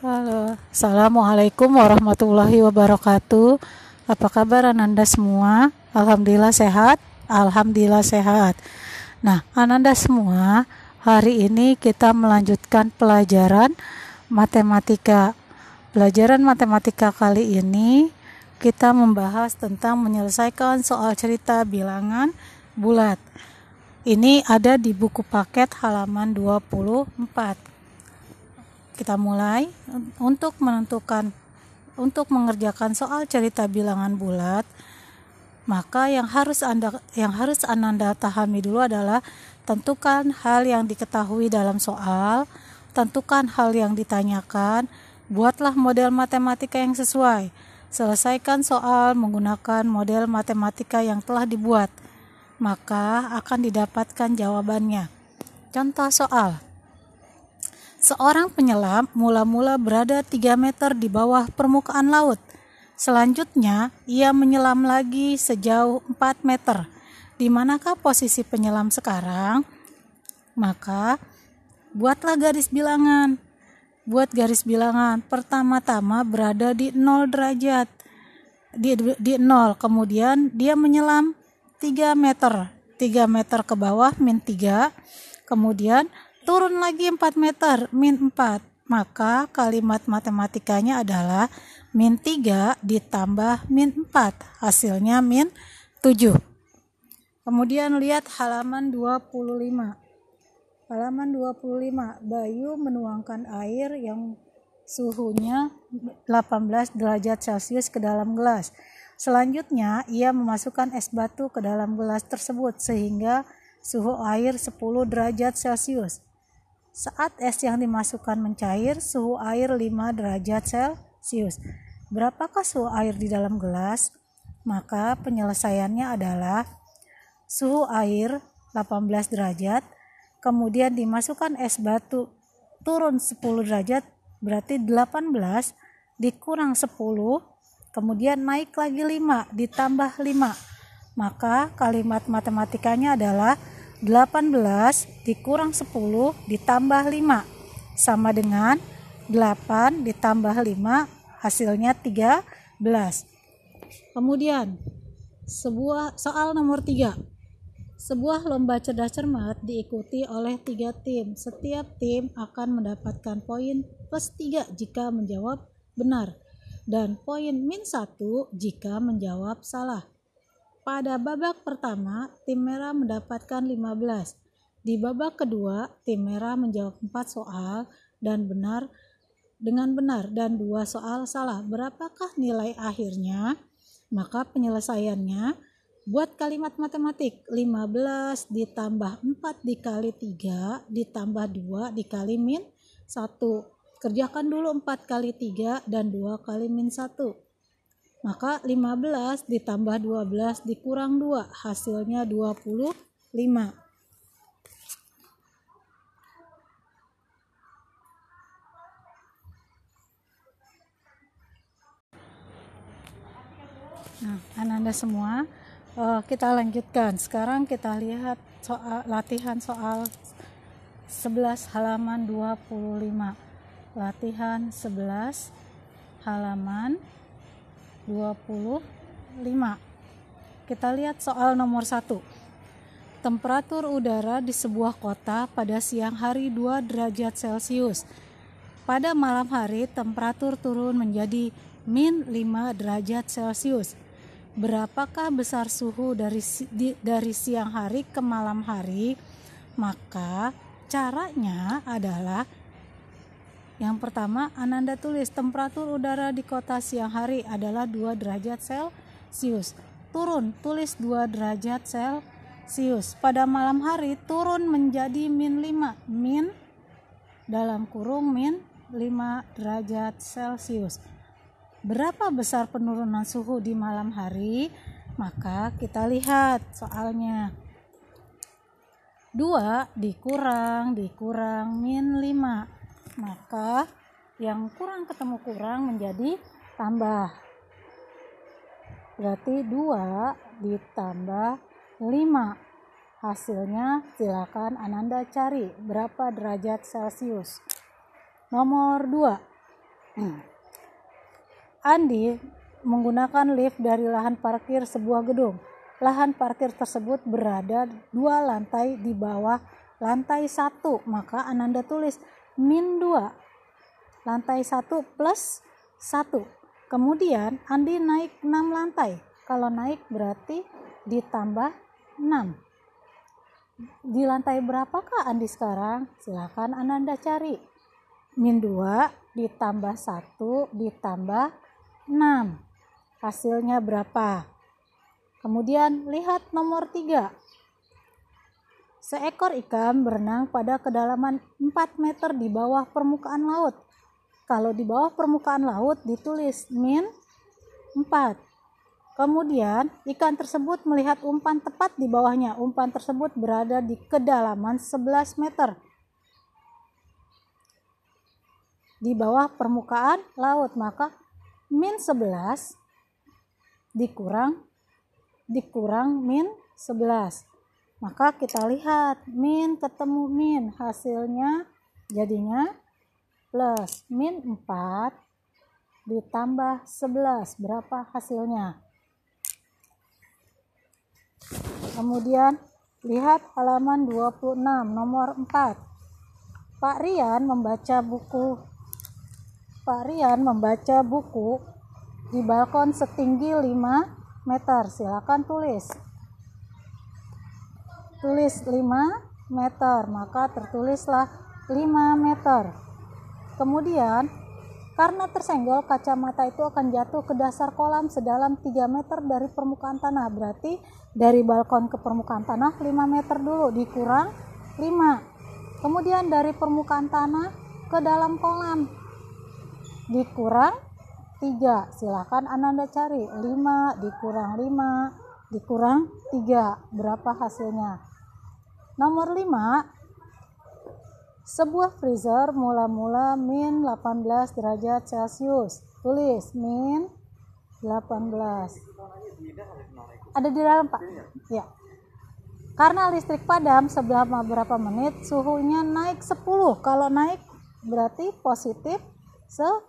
Halo, Assalamualaikum warahmatullahi wabarakatuh. Apa kabar Ananda semua? Alhamdulillah sehat. Alhamdulillah sehat. Nah, Ananda semua, hari ini kita melanjutkan pelajaran matematika. Pelajaran matematika kali ini kita membahas tentang menyelesaikan soal cerita bilangan bulat. Ini ada di buku paket halaman 24 kita mulai untuk menentukan untuk mengerjakan soal cerita bilangan bulat maka yang harus anda yang harus anda pahami dulu adalah tentukan hal yang diketahui dalam soal tentukan hal yang ditanyakan buatlah model matematika yang sesuai selesaikan soal menggunakan model matematika yang telah dibuat maka akan didapatkan jawabannya. Contoh soal Seorang penyelam mula-mula berada 3 meter di bawah permukaan laut. Selanjutnya, ia menyelam lagi sejauh 4 meter. Di manakah posisi penyelam sekarang? Maka, buatlah garis bilangan. Buat garis bilangan. Pertama-tama berada di 0 derajat. Di, di 0. Kemudian dia menyelam 3 meter. 3 meter ke bawah, min 3. Kemudian turun lagi 4 meter min 4 maka kalimat matematikanya adalah min 3 ditambah min 4 hasilnya min 7 kemudian lihat halaman 25 halaman 25 Bayu menuangkan air yang suhunya 18 derajat celcius ke dalam gelas. Selanjutnya ia memasukkan es batu ke dalam gelas tersebut sehingga suhu air 10 derajat celcius saat es yang dimasukkan mencair, suhu air 5 derajat Celcius. Berapakah suhu air di dalam gelas? Maka penyelesaiannya adalah suhu air 18 derajat, kemudian dimasukkan es batu turun 10 derajat, berarti 18 dikurang 10, kemudian naik lagi 5 ditambah 5. Maka kalimat matematikanya adalah 18 dikurang 10 ditambah 5 sama dengan 8 ditambah 5 hasilnya 13 kemudian sebuah soal nomor 3 sebuah lomba cerdas cermat diikuti oleh tiga tim. Setiap tim akan mendapatkan poin plus 3 jika menjawab benar dan poin min 1 jika menjawab salah pada babak pertama, tim merah mendapatkan 15. Di babak kedua, tim merah menjawab 4 soal dan benar dengan benar dan dua soal salah. Berapakah nilai akhirnya? Maka penyelesaiannya buat kalimat matematik 15 ditambah 4 dikali 3 ditambah 2 dikali min 1 kerjakan dulu 4 kali 3 dan 2 kali min 1 maka 15 ditambah 12 dikurang 2 hasilnya 25. Nah, Ananda semua, uh, kita lanjutkan. Sekarang kita lihat soal latihan soal 11 halaman 25. Latihan 11 halaman 25 kita lihat soal nomor 1 temperatur udara di sebuah kota pada siang hari 2 derajat celcius. Pada malam hari temperatur turun menjadi min 5 derajat celcius. Berapakah besar suhu dari di, dari siang hari ke malam hari? Maka caranya adalah yang pertama, Ananda tulis temperatur udara di kota siang hari adalah 2 derajat Celcius. Turun, tulis 2 derajat Celcius. Pada malam hari turun menjadi min 5. Min dalam kurung min 5 derajat Celcius. Berapa besar penurunan suhu di malam hari? Maka kita lihat soalnya. 2 dikurang dikurang min 5 maka yang kurang ketemu kurang menjadi tambah. Berarti 2 ditambah 5 hasilnya silakan Ananda cari berapa derajat Celcius. Nomor 2 Andi menggunakan lift dari lahan parkir sebuah gedung. Lahan parkir tersebut berada dua lantai di bawah lantai satu, maka Ananda tulis min 2. Lantai satu plus satu. Kemudian Andi naik 6 lantai. Kalau naik berarti ditambah 6. Di lantai berapakah Andi sekarang? Silahkan Ananda cari. Min 2 ditambah 1 ditambah 6 hasilnya berapa. Kemudian lihat nomor 3. Seekor ikan berenang pada kedalaman 4 meter di bawah permukaan laut. Kalau di bawah permukaan laut ditulis min 4. Kemudian ikan tersebut melihat umpan tepat di bawahnya. Umpan tersebut berada di kedalaman 11 meter. Di bawah permukaan laut, maka min 11 dikurang dikurang min 11 maka kita lihat min ketemu min hasilnya jadinya plus min 4 ditambah 11 berapa hasilnya kemudian lihat halaman 26 nomor 4 Pak Rian membaca buku Pak Rian membaca buku di balkon setinggi 5 meter. Silakan tulis. Tulis 5 meter, maka tertulislah 5 meter. Kemudian, karena tersenggol, kacamata itu akan jatuh ke dasar kolam sedalam 3 meter dari permukaan tanah. Berarti dari balkon ke permukaan tanah 5 meter dulu, dikurang 5. Kemudian dari permukaan tanah ke dalam kolam, dikurang 3 silahkan Ananda cari 5 dikurang 5 dikurang 3 berapa hasilnya nomor 5 sebuah freezer mula-mula min 18 derajat celcius. Tulis min 18 ada di dalam pak? Ya. Karena listrik padam selama beberapa menit suhunya naik 10 kalau naik berarti positif 10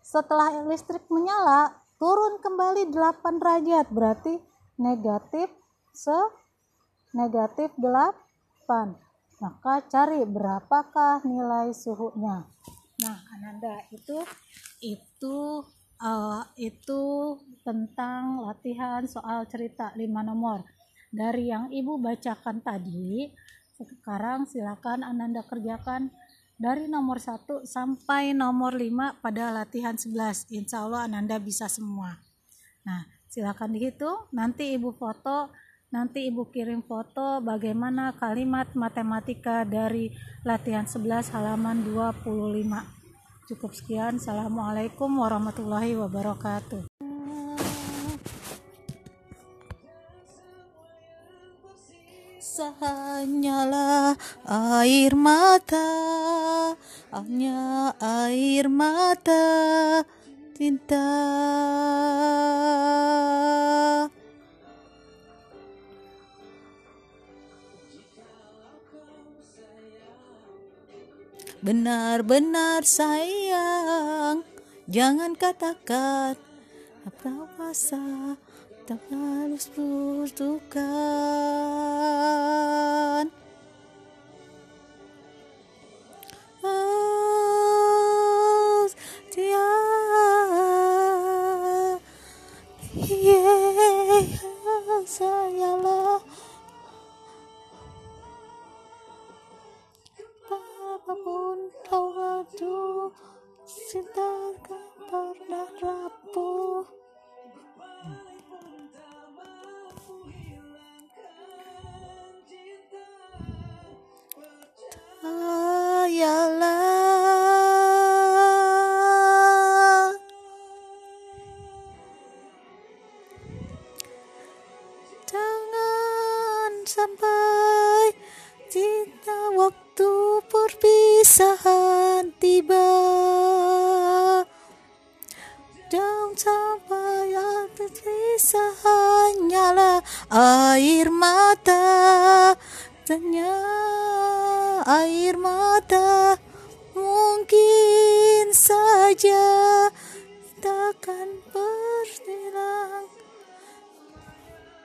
setelah listrik menyala turun kembali 8 derajat berarti negatif se negatif 8 maka cari berapakah nilai suhunya. Nah Ananda itu itu uh, itu tentang latihan soal cerita 5 nomor. Dari yang ibu bacakan tadi sekarang silakan Ananda kerjakan dari nomor 1 sampai nomor 5 pada latihan 11 insya Allah Ananda bisa semua. Nah silakan dihitung nanti ibu foto nanti ibu kirim foto bagaimana kalimat matematika dari latihan 11 halaman 25 cukup sekian. Assalamualaikum warahmatullahi wabarakatuh. Hanyalah air mata hanya air mata cinta benar-benar sayang. Jangan katakan apa rasa tak harus bertukar coba yang terpisah hanyalah air mata hanya air mata. Mungkin saja kita akan